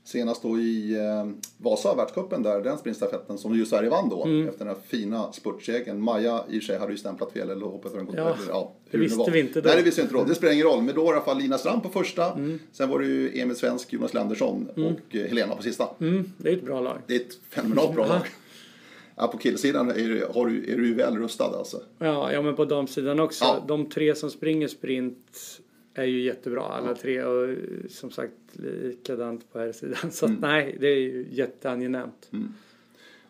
Senast då i eh, Vasa, världscupen där, den sprintstafetten som ju Sverige vann då. Mm. Efter den här fina spurtsegern. Maja i och för sig hade ju stämplat fel eller hoppat över en god Ja, ja, det visste var. vi inte då. Nej, det visste vi inte då. Det spelar ingen roll. Men då var det i alla fall Lina Strand på första. Mm. Sen var det ju Emil Svensk, Jonas Lendersson och eh, Helena på sista. Mm, det är ett bra lag. Det är ett fenomenalt bra lag. Ja, på killsidan är du, har du, är du väl rustad alltså. Ja, ja men på damsidan också. Ja. De tre som springer sprint är ju jättebra alla tre och eh, som sagt likadant på här sidan. Så Mm. att, nej, det är ju jätteangenämt.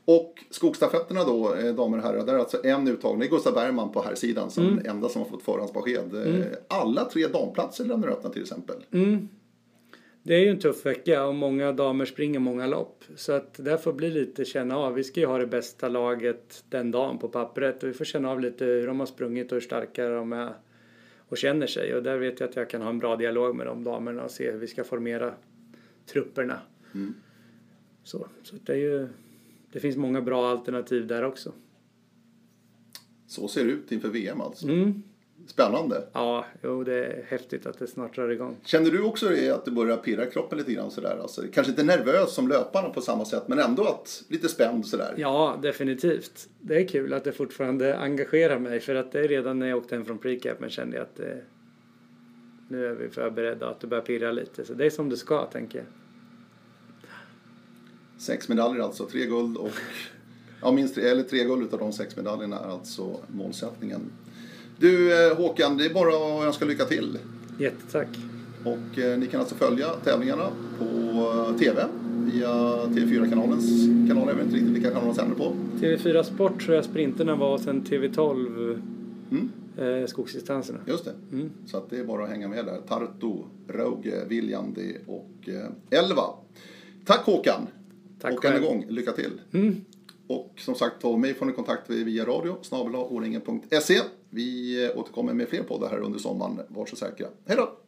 Och skogsstafetterna då, eh, damer och herrar, där är alltså en uttagning. Det är Gustav Bergman på här sidan som Mm. enda som har fått förhandsbesked. Eh, Alla tre damplatser lämnar öppna till exempel. Mm. Det är ju en tuff vecka och många damer springer många lopp. Så att det får bli lite känna av. Vi ska ju ha det bästa laget den dagen på pappret och vi får känna av lite hur de har sprungit och hur starka de är och känner sig. Och där vet jag att jag kan ha en bra dialog med de damerna och se hur vi ska formera trupperna. Så, så det är ju det finns många bra alternativ där också. Så ser det ut inför VM alltså. Mm. Spännande. Ja, jo, det är häftigt att det snart drar igång. Känner du också det att du börjar pirra kroppen lite grann sådär? Alltså, kanske inte nervös som löparna på samma sätt, men ändå att lite spänd sådär. Ja, definitivt. Det är kul att det fortfarande engagerar mig för att det är redan när jag åkte hem från precapen kände jag att det, nu är vi förberedda och att det börjar pirra lite. Så det är som det ska, tänker jag. Sex medaljer alltså, tre guld och <laughs> ja, minst tre, eller tre guld utav de sex medaljerna är alltså målsättningen. Du eh, Håkan, det är bara att önska lycka till. Jättetack. Och eh, ni kan alltså följa tävlingarna på eh, TV via TV4-kanalens kanaler. Jag vet inte riktigt vilka kanaler de sänder på. TV4 Sport tror jag sprinterna var och sen TV12 Mm, eh, skogsdistanserna. just det. Mm. Så att det är bara att hänga med där. Tartu, Rauge, Viljandi och eh, Elva. Tack Håkan! Tack och än en själv. gång, lycka till. Och som sagt, ta mig får ni kontakt via radio, o-ringen.se. Vi återkommer med fler poddar här under sommaren. Var så säkra. Hej då!